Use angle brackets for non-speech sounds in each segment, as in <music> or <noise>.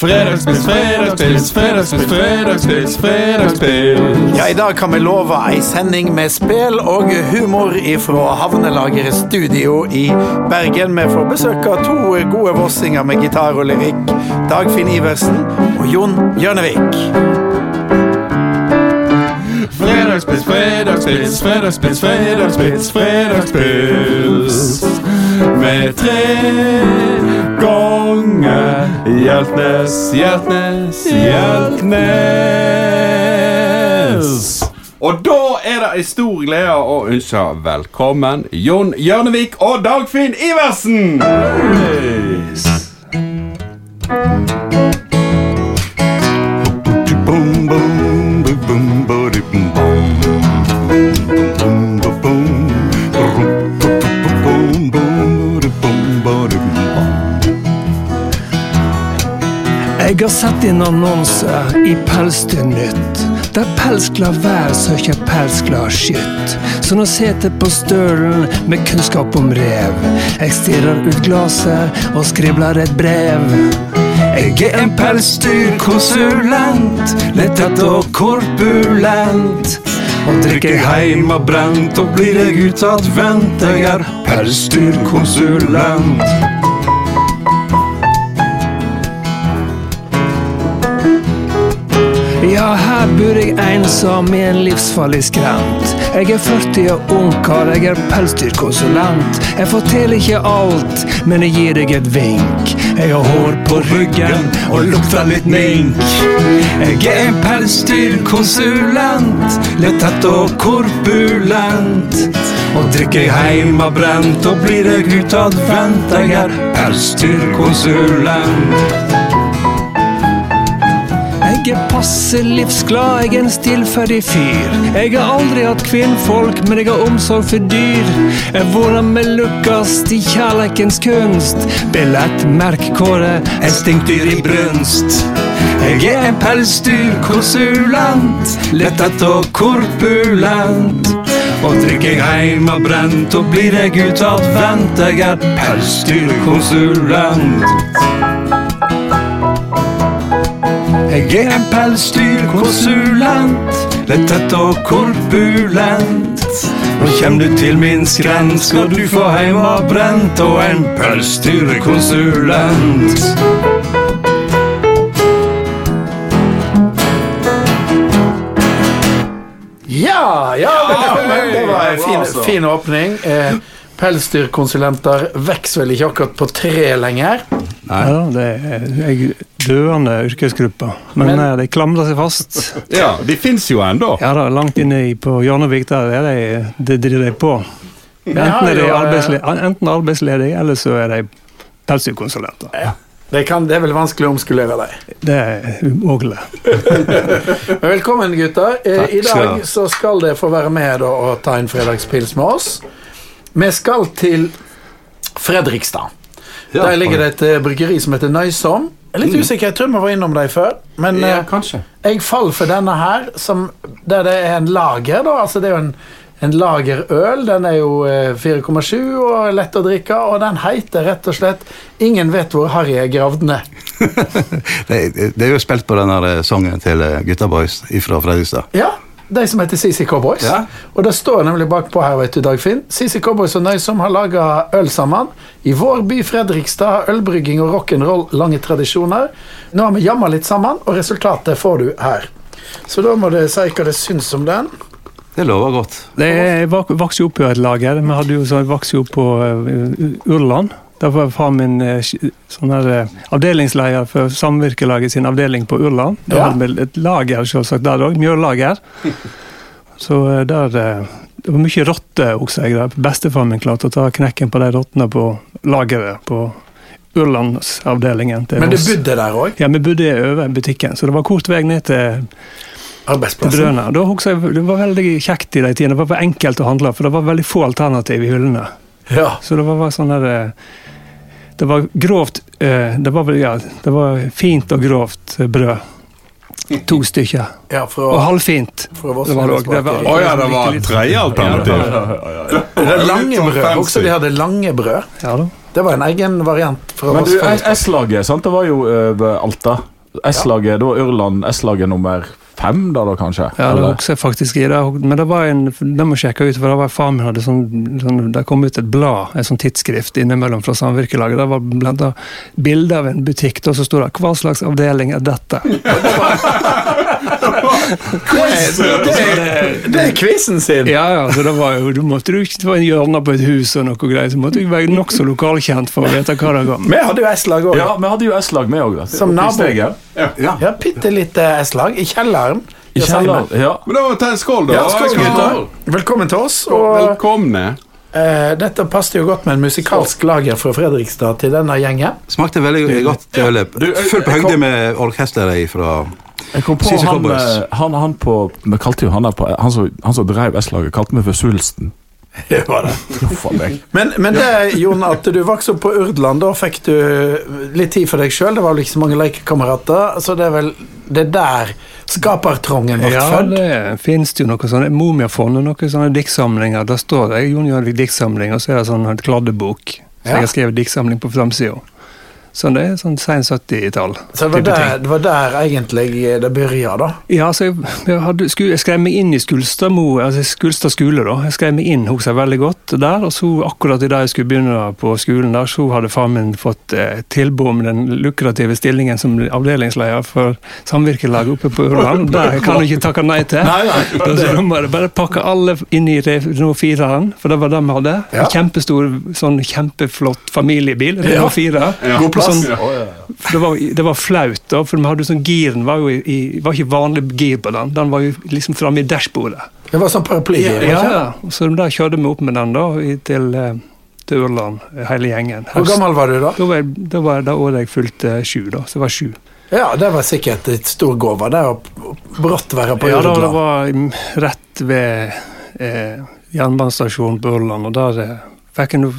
Fredagspils, fredagspils, fredagspils, fredagspils, fredagspils. Ja, I dag kan vi love ei sending med spill og humor ifra Havnelageret studio i Bergen. Vi får besøk av to gode vossinger med gitar og lyrikk. Dagfinn Iversen og Jon Hjørnevik. Fredagspils, fredagspils, fredagspils, fredagspils, fredagspils. Med tre ganger Hjeltnes, Hjeltnes, Hjeltnes. Og da er det en stor glede å ønske velkommen Jon Hjørnevik og Dagfinn Iversen! Boom, Jeg har sett en annonse i Pelsdyrnytt. Der pelsglad vær søker pelsglad skytt. Så nå sitter på stølen med kunnskap om rev. Jeg stirrer ut glasset og skribler et brev. Jeg er en pelsdyrkonsulent, tett og korpulent. Og drikker jeg heim og brent, og blir jeg utadvendt. Jeg er pelsdyrkonsulent. Bor jeg ensom i en livsfarlig skrant. Jeg er 40 og ungkar, jeg er pelsdyrkonsulent. Jeg forteller ikke alt, men jeg gir deg et vink. Jeg har hår på ryggen og lukter litt mink. Jeg er en pelsdyrkonsulent, lettet og korpulent. Og drikker jeg heim av brent, og blir jeg utadvendt. Jeg er pelsdyrkonsulent. Er passe livsglad, jeg er en stillferdig fyr. Jeg har aldri hatt kvinnfolk, men jeg har omsorg for dyr. Jeg våner med lukkast i kjærleikens kunst. Billett, merk kåre, instinktdyr i brunst. Jeg er en pelsdyrkonsulent, lettet og korpulent. Og drikker jeg heim av brent, og blir jeg utadvendt. Jeg er pelsdyrkonsulent. Jeg er en pelsdyrkonsulent, litt tett og korpulent. Nå kjem du til min skrent, skal du få heim av brent og en pelsdyrkonsulent. Ja, ja, velkommen! Det var en fin, fin åpning. Eh, pelsdyrkonsulenter vokser vel ikke akkurat på tre lenger. Ja, det er en døende yrkesgruppe, men, Men- eh, de klamrer seg fast. <laughs> Ja, de fins jo ennå. Ja da, langt inne i- på Hjørnevik der er de, det driver de på. Enten er de eh, enten arbeidsledige, eller så er de pelsdyrkonsulenter. Det, kan, det er vel vanskelig å omskulere deg. Det er umulig. <laughs> Velkommen, gutter. Eh, Takk I dag så skal dere få være med da, og ta en fredagspils med oss. Vi skal til Fredrikstad. Ja. Der ligger det et eh, bryggeri som heter Nøysom. Litt usikker, jeg tror vi var innom dem før. Men Ja, eh, kanskje. jeg faller for denne her, som, der det er en lager. da, altså Det er jo en, en lagerøl. Den er jo eh, 4,7 og lett å drikke. Og den heter rett og slett 'Ingen vet hvor Harry er gravd ned'. <laughs> Det, det er jo spilt på den der sangen til eh, Gutta Boys fra Fredrikstad. Ja, de som heter CC Cowboys. Ja. Og det står nemlig bakpå her, vet du, Dagfinn. CC Cowboys og Nøysom har laga øl sammen. I vår by Fredrikstad har ølbrygging og rock'n'roll lange tradisjoner. Nå har vi jamma litt sammen, og resultatet får du her. Så da må du si hva det syns om den. Det lover godt. Det Jeg vokste jo opp i et lager. Vi hadde jo så vokste jo opp på uh, Urland. Der var far min eh, sånn her, eh, avdelingsleder for Samvirkelaget sin avdeling på Urland. Da Ja. hadde vi et lager selvsagt der òg, mjøllager. Så eh, der eh, Det var mye rotter, husker jeg. der. Bestefaren min klarte å ta knekken på de rottene på lageret på Urlandsavdelingen. Men du oss. bodde der òg? Ja, vi bodde over butikken, så det var kort vei ned til Arbeidsplassen? Da husker jeg, Det var veldig kjekt i de tidene. Det var for enkelt å handle, for det var veldig få alternativ i hyllene. <laughs> Ja. Så det var bare sånn der eh, Det var grovt eh, Det var, ja, det var fint og grovt eh, brød. To <laughs> stykker. ja Og halvfint. fra Det var det var- Å ja, det var et tredje alternativ. Det er lange brød. Også de hadde lange brød. Ja da. Det var en egen variant fra Men du, S-laget, sant? Det var jo uh, Alta. S-laget, det var Ørland S-laget nummer fem, da, da kanskje? Ja, det Eller? husker jeg faktisk i. Det- Men det var en, det må jeg sjekke ut, for det var far min hadde sånn, sånn Det kom ut et blad, et sånn tidsskrift innimellom fra samvirkelaget. Det var blant annet bilde av en butikk, og så sto det 'Hva slags avdeling er dette?' <laughs> <laughs> Det, det er quizen sin! Ja, ja, så det var jo, du måtte jo ikke en hjørne på et hus og noe greier, så måtte du være nokså lokalkjent for å vite hva det var. Vi hadde jo S-lag òg. Ja, vi hadde jo S-lag med òg. Som nabo. Ja. Ja, Bitte lite S-lag i kjelleren. I kjelleren. Ja. Men da ta en skål, da. Ja, skål. Velkommen til oss. Og Velkomne. Eh, dette passet jo godt med en musikalsk lager fra Fredrikstad til denne gjengen. Smakte veldig godt til Du, jeg- Fullt på høyde med orkesteret fra Jeg kom på Sisi han, eh, han, han på Vi kalte jo han der på Han som, han som drev S-laget, kalte meg for Svulsten. <laughs> Det var. Men, men det, Jon, at du vokste opp på Urdland, da fikk du litt tid for deg sjøl. Det var vel ikke så mange lekekamerater, så det er vel det er der skapertrangen ble Ja, født. det finnes jo noe sånne Momiafondet, noen sånne diktsamlinger. Der står det Jon Jørvik diktsamling, og så er det sånn en kladdebok. Så Ja. jeg har skrevet diktsamling på framsida. Så det er sånn sent 70-tall. Så det var, der, det var der egentlig det begynte, da. Ja, så jeg, hadde, jeg skrev meg inn i Skulstadmo, altså Skulstad skole. da. Jeg skrev meg inn hos jeg veldig godt der, og så akkurat idet jeg skulle begynne på skolen, der, så hadde far min fått eh, tilbud om den lukrative stillingen som avdelingsleder for samvirkelaget oppe på Ørland. <laughs> Det kan du ikke takke nei til. Nei, <laughs> så da må jeg bare pakke alle inn i Renault 4-en, for det var det vi hadde. Ja. En kjempestor, sånn kjempeflott familiebil. Renault 4. God På sånn, det, var, det var flaut, da, for vi hadde sånn giren var jo i, i, var ikke vanlig gir på den. Den var jo liksom framme i dashbordet. Det var sånn paraply. Ja, ja. Så da kjørte vi opp med den da, til, eh, til Ørland, hele gjengen. Hvor gammel var du da? Da var da var da året jeg fylte sju, da. Så jeg var sju. Ja, det var sikkert et stor gåva, det å brått være på Ja, da, det var rett ved eh, jernbanestasjonen på Ørland, og der eh, fikk nå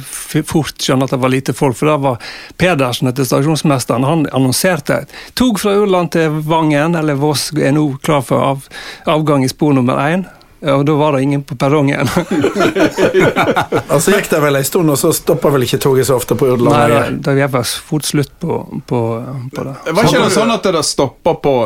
fort skjønne at det var lite folk, for da var Pedersen etter stasjonsmesteren, han annonserte tog fra Urland til Vangen, eller Voss er nå klar for av, avgang i spor nummer én. Ja, Og da var det ingen på perrongen. Og <laughs> så gikk det vel en stund, og så stoppa vel ikke toget så ofte på Urland? Nei, det det var fort slutt på, på, på det. Var ikke det sånn at det stoppa på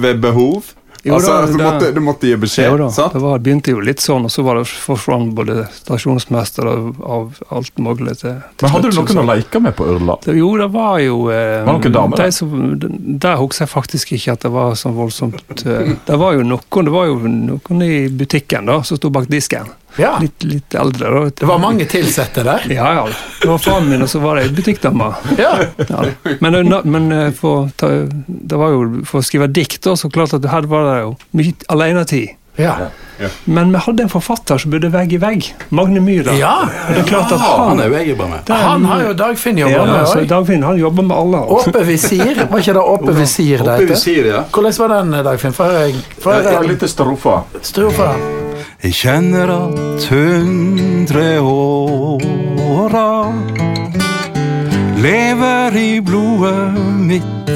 ved behov? Jo altså, da, du, måtte, du måtte gi beskjed, Jo da, sant? det var, begynte jo litt sånn, og så var det forsvant både stasjonsmester og av alt mulig til, til Men hadde slutt, du noen å leke med på Urla? Det- Jo, det var jo eh, Var noen damer de der? som- Der husker jeg faktisk ikke at det var så voldsomt eh, Det var jo noen Det var jo noen i butikken da som sto bak disken. Ja, Litt, litt eldre. da. det var mange ansatte der. Ja, ja. Det var faren min, og så var det ei butikkdame. Ja. Ja. Men, eh, men eh, for, ta, det var jo, for å skrive dikt, da, så klart at her var det jo mye alenetid. Ja. Men vi hadde en forfatter som bodde vegg i vegg. Magne Myhra. ja. Det er klart at Han han, er jo jeg jobber med. Han har jo Dagfinn jobba ja, med så òg. Dagfinn han jobber med alle. Åpe visir, var ikke det åpe visir det heter? Ja. Hvordan var den, Dagfinn? Få høre få Ja, høre Litt strofer. strofa. Jeg kjenner at hundre åra lever i blodet mitt.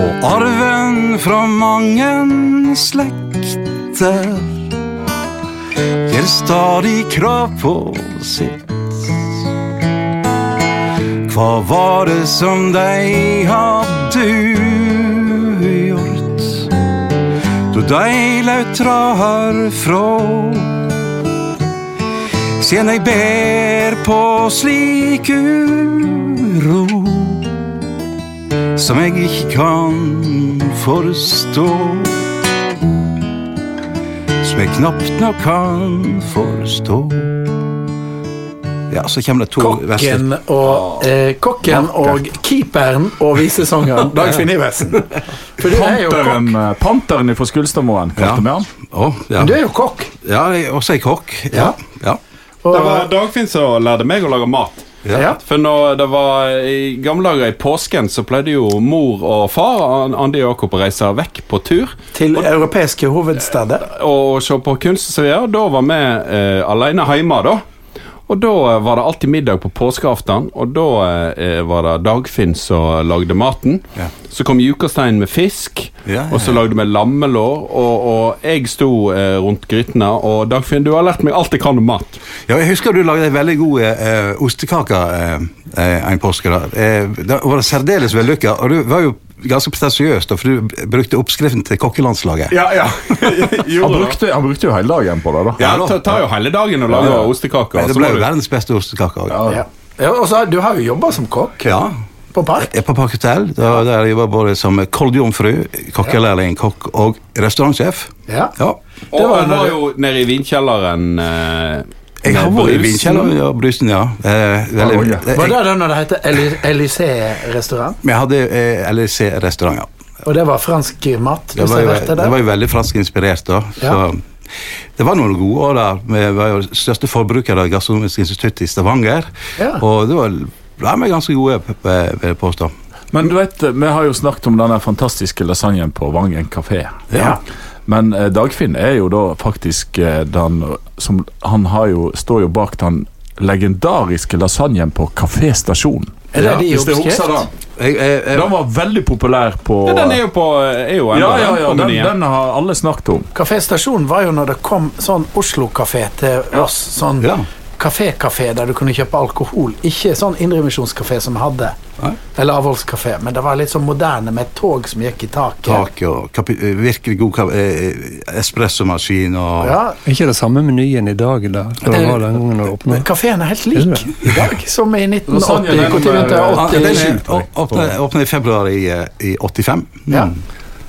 Og arven fra mange slekter gjør stadig krav på sitt. Hva var det som de hadde då de lautra herfra. Sen jeg ber på slik uro som jeg ikke kan forstå. Som jeg knapt nok kan forstå. Ja, så kommer det to. Kokken og, eh, kokken og keeperen og visesangeren Dagfinn Iversen. <laughs> For du er jo kokk. Panteren, Panteren fra Skulstadmoen, Ja. kalte vi han. Å, ja. Du er jo kokk. ja, jeg er også er kokk. Ja. ja. Og, Det var Dagfinn som lærte meg å lage mat. ja. For når det var I gamle dager i påsken så pleide jo mor og far Andi og Jakob å reise vekk på tur Til europeiske hovedsteder. og se på kunst og så ja, Da var vi eh, alene hjemme, da. Og da eh, var det alltid middag på påskeaften, og da eh, var det Dagfinn som lagde maten. Ja. Så kom Jukastein med fisk, Ja, og så lagde vi lammelår, og, og jeg sto eh, rundt grytene, og Dagfinn, du har lært meg alt jeg kan om mat. Ja, jeg husker du lagde en veldig god eh, ostekake eh, eh, en påske. da. Eh, det var særdeles vellykka, og du var jo ganske pretensiøst, for du brukte oppskriften til kokkelandslaget. Ja, ja. <laughs> Han brukte, han brukte jo hele dagen på det, da. Ja, det tar jo hele dagen å lage Ja, ja. ostekaker. Det ble jo du- verdens beste ostekake også. Ja. Ja, og så du har jo jobba som kokk Ja. på Park. Jeg på Park Hotel, da, der jeg var både som koldjomfru, kokkelærling, kokk og restaurantsjef. Ja. Ja. Og Det var han var jo nede i vinkjelleren eh, Jeg har vært i vinkjelleren, ja. Brusen, ja. Eh, veldig, Ja, jeg, Var det da når det het Elysée-restaurant? vi hadde eh, LEC-restaurant, ja. Og det var fransk mat Det var, jo, der? det var jo veldig fransk inspirert, da. Så det var noen gode år der. Vi var jo største forbruker av Gastronomisk institutt i Stavanger. Ja. Og det var ble vi ganske gode, vil jeg påstå. Men du vet, vi har jo snakket om denne fantastiske lasagnen på Vangen kafé. Ja. Men eh, Dagfinn er jo da faktisk eh, den som Han har jo, står jo bak den legendariske lasagnen på Kafé Stasjon. Er det de Hvis du oppskrift? husker den. Jeg, jeg, jeg, Den var veldig populær på Ja, den er jo på er jo enda Ja, ja, ja, den, den har alle snakket om. Kafé Stasjon var jo når det kom sånn Oslo-kafé til oss. Sånn Ja. Kafé-kafé der du kunne kjøpe alkohol. Ikke sånn indremisjonskafé som vi hadde. Nei. Eller avholdskafé. Men det var litt sånn moderne med et tog som gikk i taket. tak ja. kapi, eh, virkelig god kap- eh, espressomaskin og Ja, Er ikke det samme menyen i dag da, som det var den gangen da åpna? kafeen er helt lik det i dag som i 1980. Lasagne, den Når begynte jeg? 80? Den sjukt, åpnet, åpnet i februar i, eh, i 85. Mm. Ja.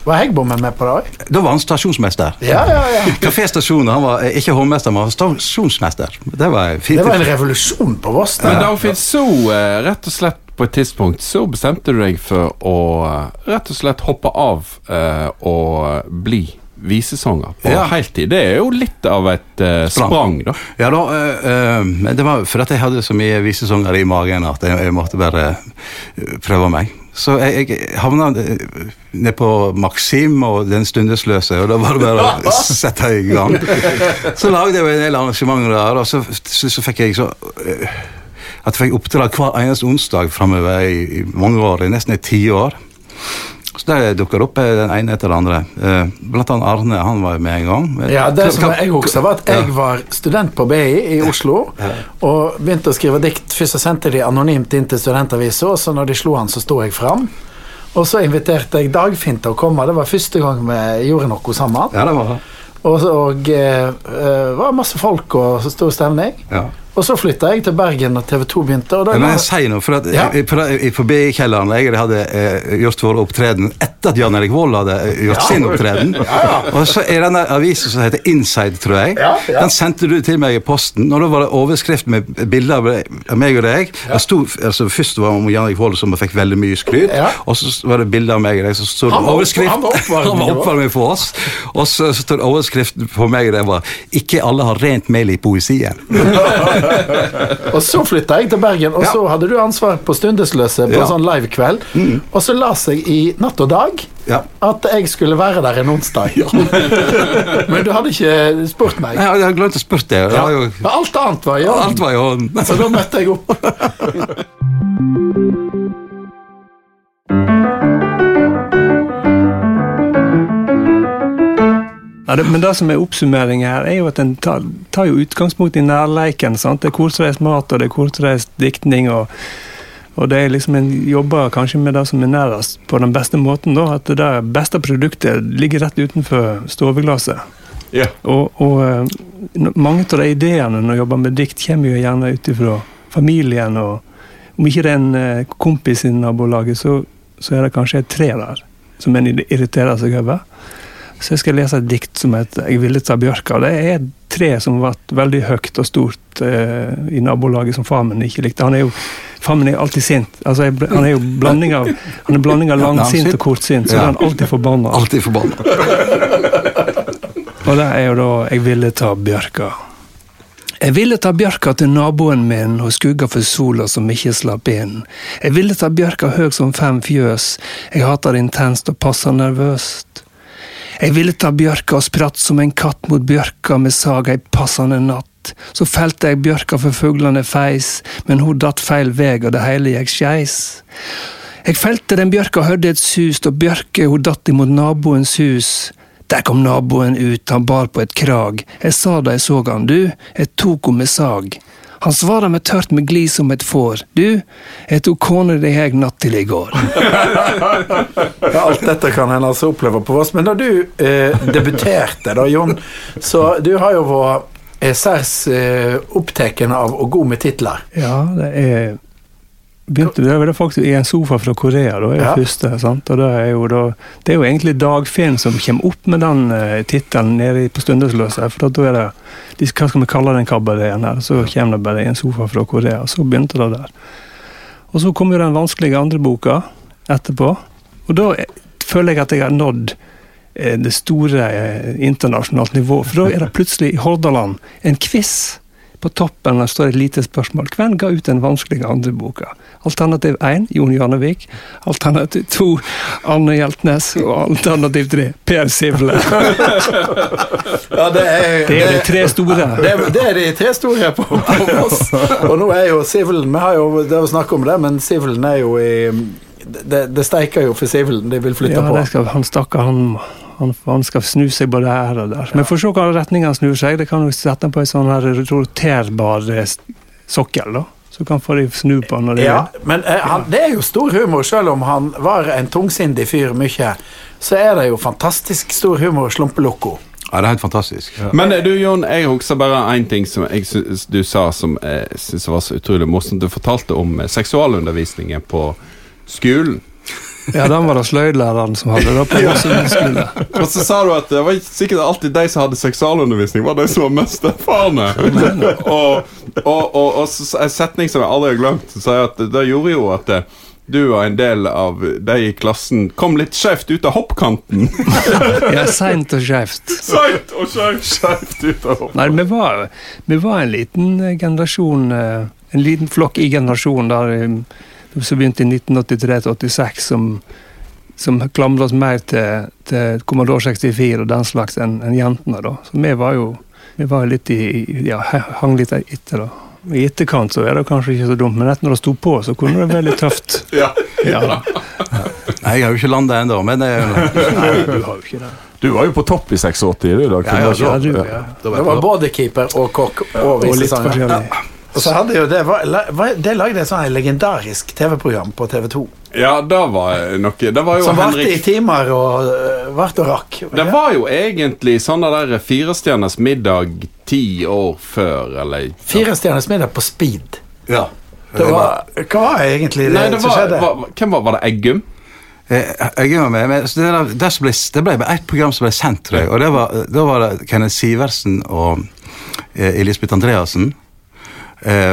Var Heggbommen med på det òg? Da var han stasjonsmester. Ja, ja, ja. <laughs> Kafé Stasjon han var eh, ikke hovmester, men han var stasjonsmester. Det var fint. Det var en revolusjon på Voss. Men det. Dagfinn, så eh, rett og slett på et tidspunkt så bestemte du deg for å eh, rett og slett hoppe av eh, og bli visesanger på Ja. heltid. Det er jo litt av et eh, Sprang. sprang, da. Ja da, eh, eh, det var for at jeg hadde så mye visesanger i magen at jeg, jeg måtte bare prøve meg. Så jeg, jeg havna eh, ned på Maxim og Den stundesløse, og da var det bare å <laughs> sette i gang. Så lagde jeg en del arrangementer der, og så, så, så fikk jeg så eh, At jeg fikk oppdrag hver eneste onsdag framover i, i mange år, i nesten et tiår. Så det dukker opp eh, den ene etter den andre. Eh, Blant annet Arne, han var jo med en gang. Ja, det som jeg husker var at jeg var student på BI i Oslo og begynte å skrive dikt. Først så sendte de anonymt inn til studentavisa, og så når de slo han, så sto jeg fram. Og så inviterte jeg Dagfinn til å komme. Det var første gang vi gjorde noe sammen. Ja, det var det. Og, og eh, var masse folk og stor stemning. Ja. Og så flytta jeg til Bergen da TV 2 begynte. Og da Ja, men jeg sier noe, for at Ja. jeg, jeg, jeg, BI-kjelleren jeg hadde eh, gjort vår opptreden etter at Jan Erik Vold hadde gjort gjort sin opptreden. <laughs> Og så er denne avisen som heter Inside, tror jeg, Ja, ja. den sendte du til meg i posten. Og da var det overskrift med bilder av meg og deg. Det sto, altså, først var det om Jan Erik Vold som fikk veldig mye skryt, Ja. og så var det bilder av meg og deg. Så stod Han det overskrift han var <laughs> oppvarming, for oss. Og så står det overskrift på meg og deg var 'Ikke alle har rent mel i poesien'. <laughs> <laughs> og så flytta jeg til Bergen, og Ja. så hadde du ansvar på Stundesløse på Ja. Mm. sånn livekveld. Og så la jeg i Natt og Dag Ja. at jeg skulle være der en onsdag. <laughs> Men du hadde ikke spurt meg. Jeg, jeg har glemt å spørre Ja. jo, alt annet var i orden. <laughs> Så da møtte jeg opp. Ja, det, men det som er oppsummeringen her, er jo at en tar, tar jo utgangspunkt i nærleiken. sant? Det er kortreist mat, og det er kortreist diktning. og og det er liksom en jobber kanskje med det som er nærest på den beste måten. da, At det der beste produktet ligger rett utenfor stoveglasset. Ja. Og, og eh, mange av de ideene når jeg jobber med dikt, kommer jo gjerne ut ifra familien. og Om ikke det er en eh, kompis i nabolaget, så, så er det kanskje et tre der som en irriterer seg over. Så jeg skal lese et dikt som heter 'Jeg ville ta bjørka'. Det er et tre som har vært veldig høyt og stort eh, i nabolaget som far min ikke likte. Han er jo Far min er alltid sint. Altså, jeg, han er jo blanding av, han er blanding av langsint og kortsint, så Ja. er han alltid forbanna. alltid forbanna. Og det er jo da 'Jeg ville ta bjørka'. Jeg ville ta bjørka til naboen min og skugga for sola som ikke slapp inn. Jeg ville ta bjørka høg som fem fjøs, jeg hater det intenst og passer nervøst. Jeg ville ta bjørka og spratt som en katt mot bjørka med saga ei passende natt. Så felte jeg bjørka for fuglene feis, men hun datt feil veg, og det hele gikk skeis. Jeg felte den bjørka, hørte et sus, og bjørke hun datt imot naboens hus. Der kom naboen ut, han bar på et krag. Jeg sa da jeg så han, du, jeg tok henne med sag. Han svarer med tørt med glid som et får. Du, jeg tok kona di jeg natt til i går. Ja, alt dette kan en altså oppleve på Voss. Men da du eh, debuterte, da, Jon, så du har jo vært særs eh, opptatt av og god med titler. Ja, det er begynte det var det faktisk i en sofa fra Korea, da, er Ja. første. sant? Og det er, jo da, det er jo egentlig Dagfinn som kommer opp med den uh, tittelen nede på Stundesløse. For da er det de, Hva skal vi kalle den kabareten her? Så kommer det bare en sofa fra Korea. Så begynte det der. Og så kom jo den vanskelige andre boka etterpå. Og da eh, føler jeg at jeg har nådd eh, det store eh, internasjonalt nivå. For da er det plutselig i Hordaland en quiz. På toppen står et lite spørsmål. Hvem ga ut den vanskelige andre boka? Alternativ 1 Jon Janevik. Alternativ 2 Anne Hjeltnes. Og alternativ 3 Per Sivle. <laughs> Ja, det er, Det er de tre store. Det, det er de tre store på, på oss. Og nå er jo Sivlen Vi har jo det å snakke om det, men Sivlen er jo i Det, det steiker jo for Sivlen De vil flytte Ja, på. Ja, han stakkar, han, han, han skal snu seg både her og der. Men for å se hvilken retning han snur seg. Det kan jo sette han på en sånn her roterbar eh, sokkel, da. Så kan få de snu på han når de Ja, vil. men eh, han, det er jo stor humor, selv om han var en tungsindig fyr mye. Så er det jo fantastisk stor humor slumpeloko. Ja, det er helt fantastisk. Men eh, du, Jon, jeg husker bare én ting som jeg syns du sa som jeg syns var så utrolig morsomt. Du fortalte om eh, seksualundervisningen på skolen. Ja, den var det sløydlæreren som hadde det på skole. Og så sa du at det var ikke sikkert alltid de som hadde seksualundervisning, var de som var mest erfarne. og, og, og, og en setning som jeg aldri har glemt, sier at det gjorde jo at eh, du og en del av de i klassen kom litt skjevt ut av hoppkanten. <laughs> Ja, seint og skjevt. Seint og skjevt, ut av hoppkanten. Nei, vi var, vi var en liten eh, generasjon, eh, en liten flokk i generasjonen der som begynte i 1983-86, som, som klamra oss mer til, til Commodore 64 og den slags enn en jentene. da. Så vi var jo vi var litt i, ja, hang litt etter. da. I etterkant så er det kanskje ikke så dumt, men etter når det sto på, så kunne det være litt tøft. <laughs> Ja. Ja, Nei, jeg har jo ikke landa ennå, men det er jo Nei, du har jo ikke det. Du var jo på topp i 86, du, da. Ja, ja, Ja, du, ja. Da Det var både keeper og kokk og Og litt visesanger. forskjellig. Og så hadde jo det var, var- Det lagde et sånn legendarisk TV-program på TV2. Ja, det var noe Det var jo Som varte i timer og øh, varte og rakk. Det var jo egentlig sånn der firestjerners middag ti år før, eller ja. Firestjerners middag på speed. Ja. Det var, hva var egentlig det, Nei, det som skjedde? var, Hvem var, var det Eggum? Eggum Jeg er med, men det, der, der ble, det ble et program som ble sendt, tror jeg. Og det var, da var det Kenneth Sivertsen og eh, Elisabeth Andreassen. Eh,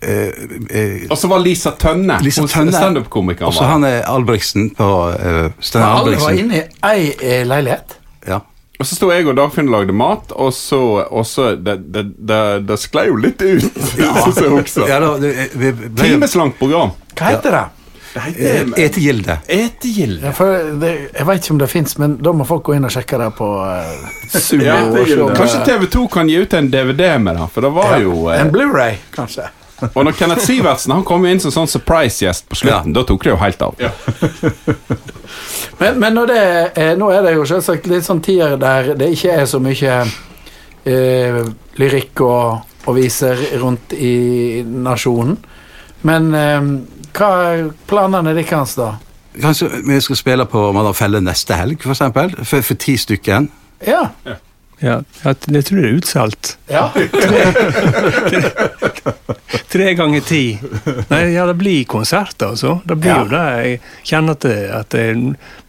eh, eh, Og så var Lisa Tønne. Lisa hun Tønne. standup-komiker. og så han er Albrigtsen på uh, Albrigtsen. Alle var inne i ei eh, leilighet. Ja. Og så sto jeg og Dagfinn og lagde mat, og så, og så det, det, det, det sklei jo litt ut. <laughs> også. ja da, det, vi ble Timeslangt program. Hva heter det? Det eh, heter Etegilde. Etegilde. Ja, for det jeg vet ikke om det fins, men da må folk gå inn og sjekke det på uh, Sumo. Ja, om Kanskje TV2 kan gi ut en DVD med det, for det var Ja, jo uh, En Blu-ray, kanskje. <laughs> Og når Kenneth Sivertsen han kom inn som sånn surprise-gjest på slutten, da tok det jo helt av. <laughs> Men, men når det, eh, nå er det jo selvsagt litt sånn tider der det ikke er så mye eh, lyrikk og, og viser rundt i nasjonen. Men eh, hva er planene deres, da? Kanskje vi skal spille på Madam Felle neste helg, for eksempel? For, for ti stykker. Ja. Ja, jeg, jeg tror det er utsolgt. ja. <laughs> Tre ganger ti. Nei, ja, det blir konsert, altså. Det blir Ja. jo det. Jeg kjenner at det, at det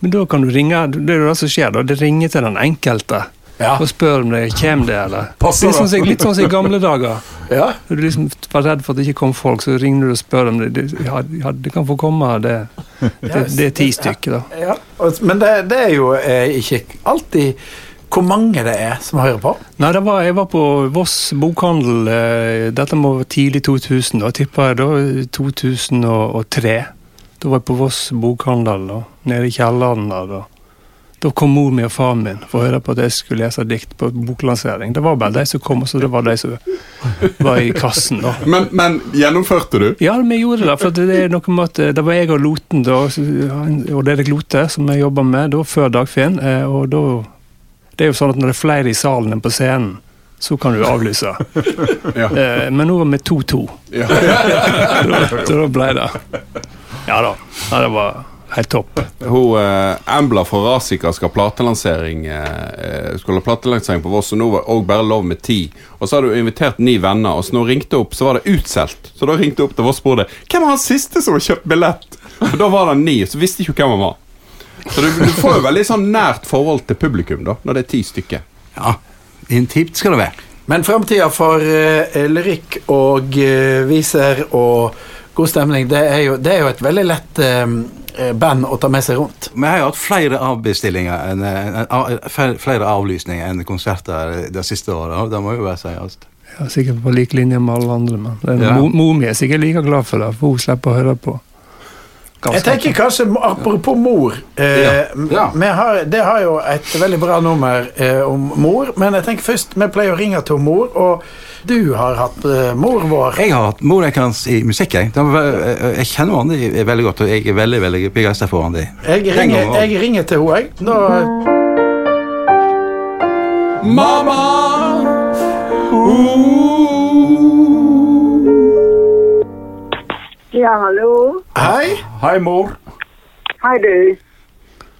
Men da kan du ringe Det er jo det som skjer, da. Det ringer til den enkelte Ja. og spør om det kommer det, eller Passer sånn, det? som- litt sånn som i gamle dager. <laughs> ja. Du liksom var redd for at det ikke kom folk, så ringer du og spør om det. det ja, ja, det kan få komme, det, <laughs> det, det er ti stykker, da. ja. Og- Men det, det er jo eh, ikke alltid hvor mange det er som hører på. Nei, det var, jeg var på Voss bokhandel. eh, Dette må være tidlig 2000. Da tippa jeg da 2003. Da var jeg på Voss bokhandel, da, nede i kjelleren der. Da. Da kom mor mi og faren min for å høre på at jeg skulle lese dikt på boklansering. Det var bare de som kom, og så det var de som var i kassen. da. Men, men gjennomførte du? Ja, vi gjorde det. for det er noe med at eh, det var jeg og Loten, da, og det Lote, som jeg jobba med da, før Dagfinn. eh, og da, Det er jo sånn at når det er flere i salen enn på scenen, så kan du avlyse. Ja. Eh, Men nå var vi 2-2. Ja. <laughs> Så da ble det. Ja da. Ja, det var helt topp. Hun eh, Embla fra Rasika skal ha platelansering eh, Skulle ha platelansering på Voss, og nå var òg bare lov med ti. Og så hadde hun invitert ni venner, og så når hun ringte opp, så var det utsolgt. Så da ringte hun opp til Voss og spurte hvem var han siste som har kjøpt billett. Og da var det ni, så visste ikke hvem han var. Så du, du får jo veldig sånn nært forhold til publikum da, når det er ti stykker. Ja, intimt skal det være. Men framtida for eh, lyrikk og eh, viser og god stemning, det er jo, det er jo et veldig lett eh, band å ta med seg rundt. Vi har jo hatt flere avbestillinger enn, en, en, flere avlysninger enn konserter det siste året. Det må jo være sies. Ja, sikkert på lik linje med alle andre, men Ja. mor mi er sikkert like glad for det, for hun slipper å høre på. Jeg tenker kanskje, apropos mor eh, Ja. Ja. Vi har, Det har jo et veldig bra nummer eh, om mor, men jeg tenker først vi pleier å ringe til mor, og du har hatt eh, mor vår. Jeg har hatt mor, hans i musikk. Jeg, jeg jeg kjenner Andi veldig godt, og jeg er veldig veldig begeistra for henne Jeg ringer, jeg ringer til henne, jeg. Da, Ja, hallo. hei. Hei, mor. Hei, du.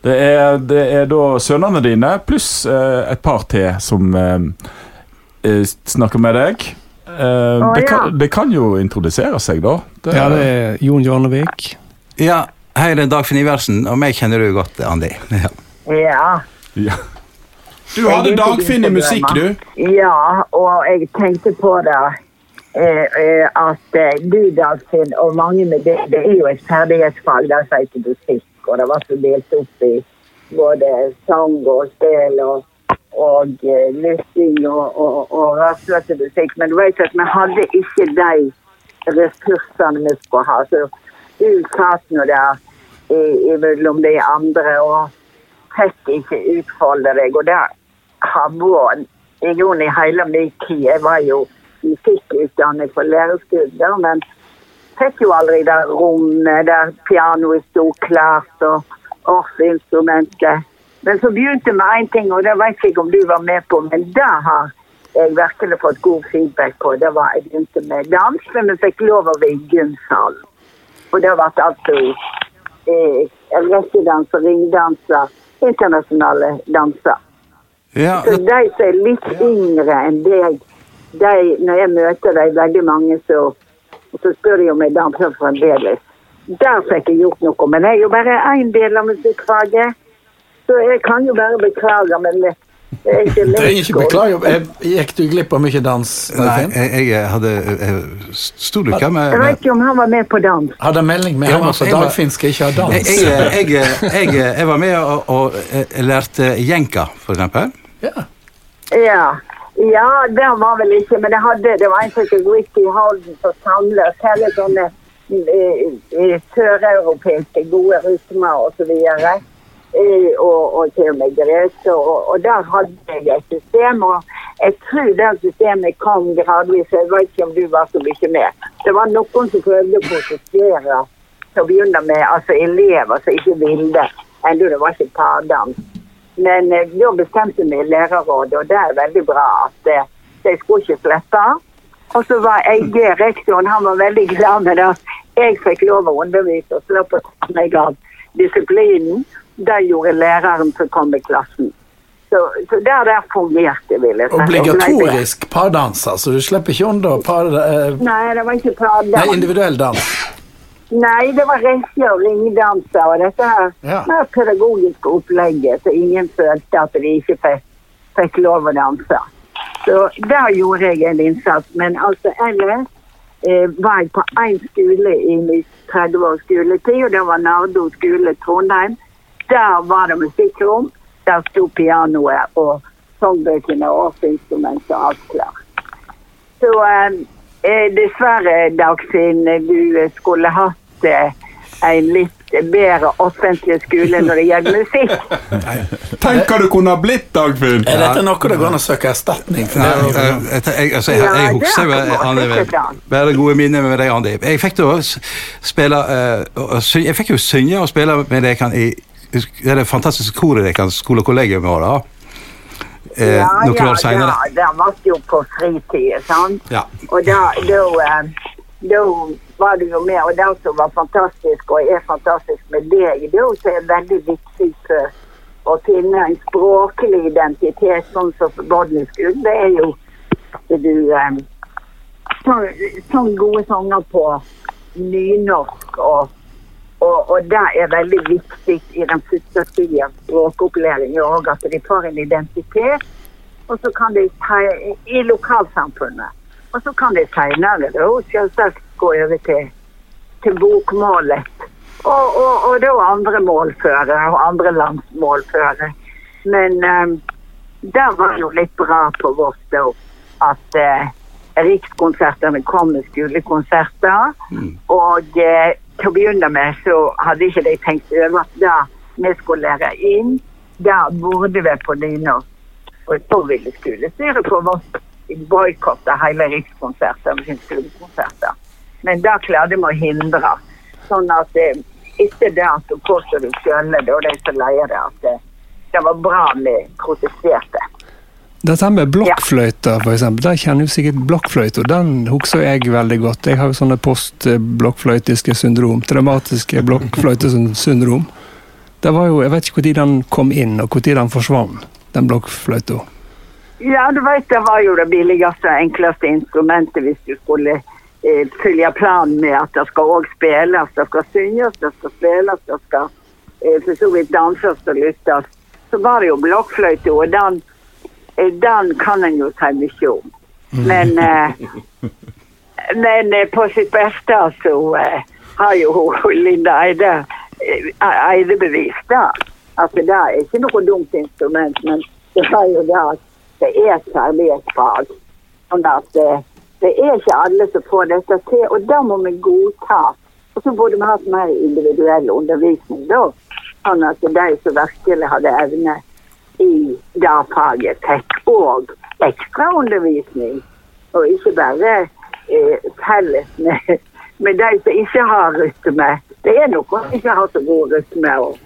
Det er, det er da sønnene dine pluss eh, et par til som eh, eh, snakker med deg. Eh, det, ja. kan, det kan jo introdusere seg, da. Det, Ja, det er Jon Jarnevik. Ja, hei, det er Dagfinn Iversen, og meg kjenner du godt, Andi. <laughs> Ja. Ja. ja. Du hadde Dagfinn i musikk, du. Ja, og jeg tenkte på det at eh, du, og mange med det, det er jo et ferdighetsfag der sa ikke musikk, og det var så delt opp i både sang og spill og, og eh, lytting og, og, og rastløse musikk. Men du vet at vi hadde ikke de ressursene vi skulle ha. Så du satt nå der imellom de andre og fikk ikke utfolde deg. Og det har vært i grunnen i hele min tid. Jeg var jo musikkutdannet for lærerskolen, men fikk jo aldri det rommet der pianoet sto klart og orkelinstrumentet. Men så begynte med én ting, og det vet jeg ikke om du var med på, men det har jeg virkelig fått god feedback på. Det var jeg begynte med dans, men vi fikk lov å være i gymsalen. Og det ble altså eh, rekkedanser, ringdanser, internasjonale danser. Ja, Så de som er litt yngre enn deg, de, når jeg møter dem, veldig mange, så, så spør de om jeg danser fremdeles. Der fikk jeg gjort noe, men jeg er jo bare én del av musikkfaget. Så jeg kan jo bare beklage, men det er ikke lett. Trenger ikke beklage. Jeg Gikk du glipp av mye dans? nei, jeg, jeg hadde jeg, Sto du ikke med, Jeg vet ikke om han var med på dans. Hadde melding med Ja, henne, altså, jeg Dagfinn skal ikke ha dans. jeg, jeg, jeg, jeg var med og, og eh, lærte jenka, for eksempel. Ja. Ja. Ja, det var vel ikke, men jeg hadde, det var en som het Ricky Holden som samlet hele sånne eh, eh, søreuropeiske gode rytmer og så videre. Eh, og, og til og med greske. Og, og der hadde jeg et system, og jeg tror det systemet kom gradvis. Jeg vet ikke om du var så mye med. Det var noen som prøvde å protestere til å begynne med, altså elever som ikke ville. Enda det var ikke pardans. Men eh, da bestemte vi i lærerrådet, og det er veldig bra at eh, de skulle ikke slippe. Og så var jeg rektoren, han var veldig glad med det. Jeg fikk lov å undervise og slå på meg av disiplinen. Det gjorde læreren som kom i klassen. Så, så der, der fungerte, jeg si. Obligatorisk pardans, altså. Du slipper ikke unna par, eh, Nei, det var ikke pardans. Nei, individuell dans. Nei, det var reise og ringedanser og dette her Ja. det pedagogiske opplegget, så ingen følte at de ikke fikk, fikk lov å danse. Så der gjorde jeg en innsats. Men altså ellers eh, var jeg på én skole i min 30 års skoletid, og det var Nardo skole Trondheim. Der var det musikkrom. Der sto pianoet og sangbøkene og årsinstrumentet og alt klart. Så eh, eh, dessverre, Dagfinn, du skulle hatt eh, en litt bedre offentlig skole når det gjelder musikk. Tenk hva du kunne ha blitt, Dagfinn! Er dette noe det går an å søke erstatning for? Nei, jeg, jeg, jeg, altså, jeg, jeg, husker er sant. veldig gode minner med deg, Andi. Jeg fikk jo spille eh, sy- Jeg fikk jo synge og spille med deg kan, i det det fantastiske koret deres skolekollegium med da. Eh, ja, noen ja, år senere. ja, det var jo på fritid, sant? Ja. Og da, da, eh, da var det jo med, og det som var fantastisk, og er fantastisk med det også er veldig viktig for å finne en språklig identitet, sånn som Bodden skulle. det er jo du eh, så, sånn gode sanger på nynorsk, og, og, og det er veldig viktig i den første tida språkopplæring òg, at de får en identitet. Og så kan de i lokalsamfunnet. Og så kan de seinere selvsagt gå over til, til bokmålet. Og, og, og da andre målførere og andre landsmålførere. Men um, det var jo litt bra på vårt da at eh, Rikskonsertene kom med skolekonserter. Og eh, til å begynne med så hadde ikke de tenkt over at det vi skulle lære inn, det burde vi på nynorsk. Og så ville skolestyret på vårt boikotte hele rikskonserter med sine skolekonserter. Men det klarte vi å hindre. Sånn at etter det så påstår du sjøl, og de som leier det, at eh, det var bra vi protesterte. Dette med blokkfløyta, eksempel. Der kjenner du sikkert blokkfløyta. Den husker jeg veldig godt. Jeg har jo sånne postblokkfløytiske syndrom. Traumatiske blokkfløytesyndrom. Det var jo, Jeg vet ikke når den kom inn, og når den forsvant, den blokkfløyta. Ja, du vet, det var jo det billigste og enkleste instrumentet hvis du skulle følge planen med at det skal òg spilles, det skal synges, det skal spilles, det skal eh, for så vidt danses og lyttes. Så var det jo blokkfløyte, og den, eh, den kan en jo si mye om. Men, eh, <laughs> men eh, på sitt beste så eh, har jo <laughs> Linda Eide, eh, Eide bevist det. At det er ikke noe dumt instrument, men det er jo det at det er et kjærlighetsfag. Sånn at eh, det er ikke alle som får dette til, og det må vi godta. Og så burde vi hatt mer individuell undervisning da. Sånn at de som virkelig hadde evne i det faget, fikk òg ekstraundervisning. Og ikke bare eh, felles med, med de som ikke har rytme. Det er noen som ikke har så god rytme. Og,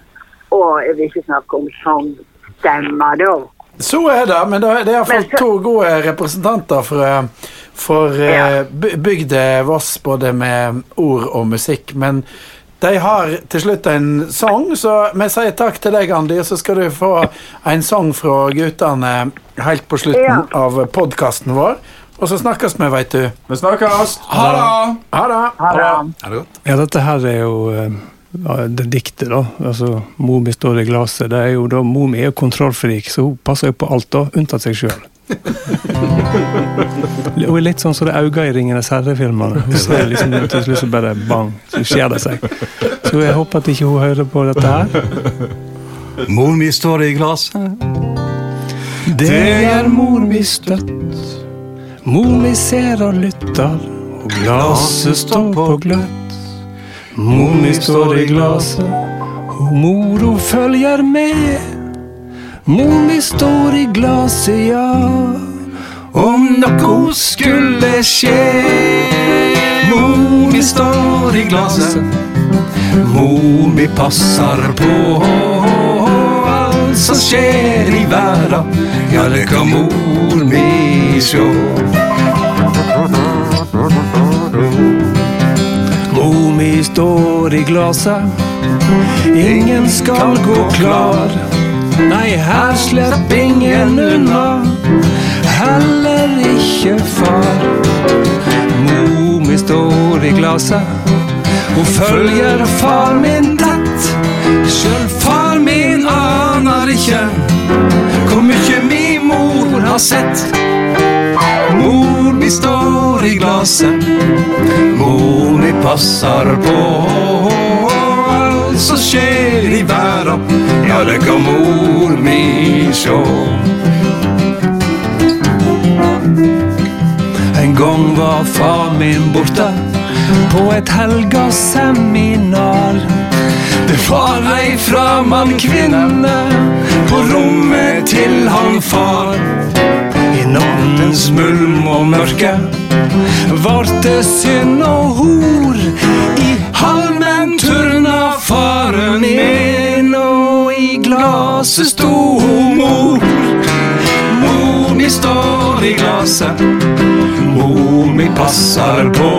og jeg vil ikke snakke om sangstemmer da. Så er det, men det er iallfall to gode representanter for, for eh, Ja. bygda Voss, både med ord og musikk. Men de har til slutt en sang, så vi sier takk til deg, Andy, Og så skal du få en sang fra guttene helt på slutten Ja. av podkasten vår. Og så snakkes vi, veit du. Vi snakkes! Ha det! Ha det! Ha det. Godt? Ja, dette her er jo eh, ja, det diktet, da. Altså, Mor mi står i glasset. Det er jo da, Mor mi er jo kontrollfrik, så hun passer jo på alt, da, unntatt seg sjøl. <laughs> Hun er litt sånn som det øynene i Ringenes herre-filmene. Hun ser liksom til slutt så bare bang, så skjer det seg. Så jeg håper at ikke hun hører på dette her. Mor mi står i glasset. Det gjør mor mi støtt. Mor mi ser og lytter, og glasset står på gløtt. Mor mi står i glasset, og mor hun følger med. Moni står i glasset, ja. Om noe skulle skje. Moni står i glasset. Mor mi passer på alt som skjer i verda. Ja, det kan mor mi sjå. Står i glaset. Ingen skal gå klar. Nei, her slipper ingen unna. Heller ikke far. Mor mi står i glaset. Hun følger far min tett. Sjøl far min aner ikke hvor mye min mor har sett. Mor mi står i glasset. Passer på alt som skjer i verda. Ja, det kan mor mi sjå. En gang var far min borte på et helgaseminar. Det var ei framand kvinne på rommet til han far. I nattens mulm og mørke vart det synd og hor. Faren min, og i glaset sto mor. Mor mi står i glaset, mor mi passer på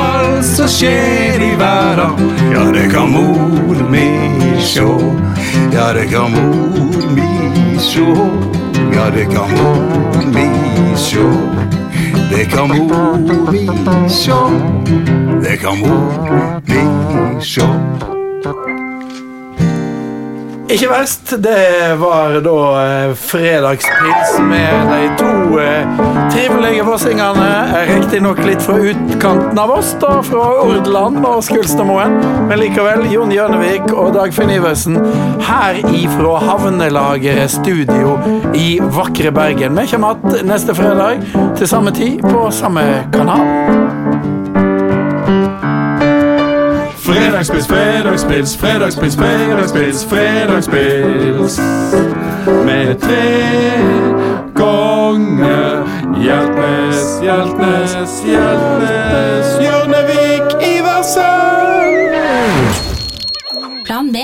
alt som skjer i verda. Ja, det kan mor mi sjå. Ja, det kan mor mi sjå. Ja, det kan mor mi sjå. Det kan mor mi sjå. Det kan mor mi sjå. Ikke verst. Det var da eh, fredagspils med de to eh, trivelige vossingene. Riktignok litt fra utkanten av oss, da, fra Ordeland og Skulstadmoen. Men likevel, Jon Hjørnevik og Dagfinn Iversen her ifra Havnelageret studio i vakre Bergen. Vi kommer igjen neste fredag til samme tid på samme kanal. Fredagspils, fredagspils, fredagspils, fredagspils, fredagspils. Med tre ganger Hjeltnes, Hjeltnes, Hjeltnes, Hjørnevik, Iversen. Plan B.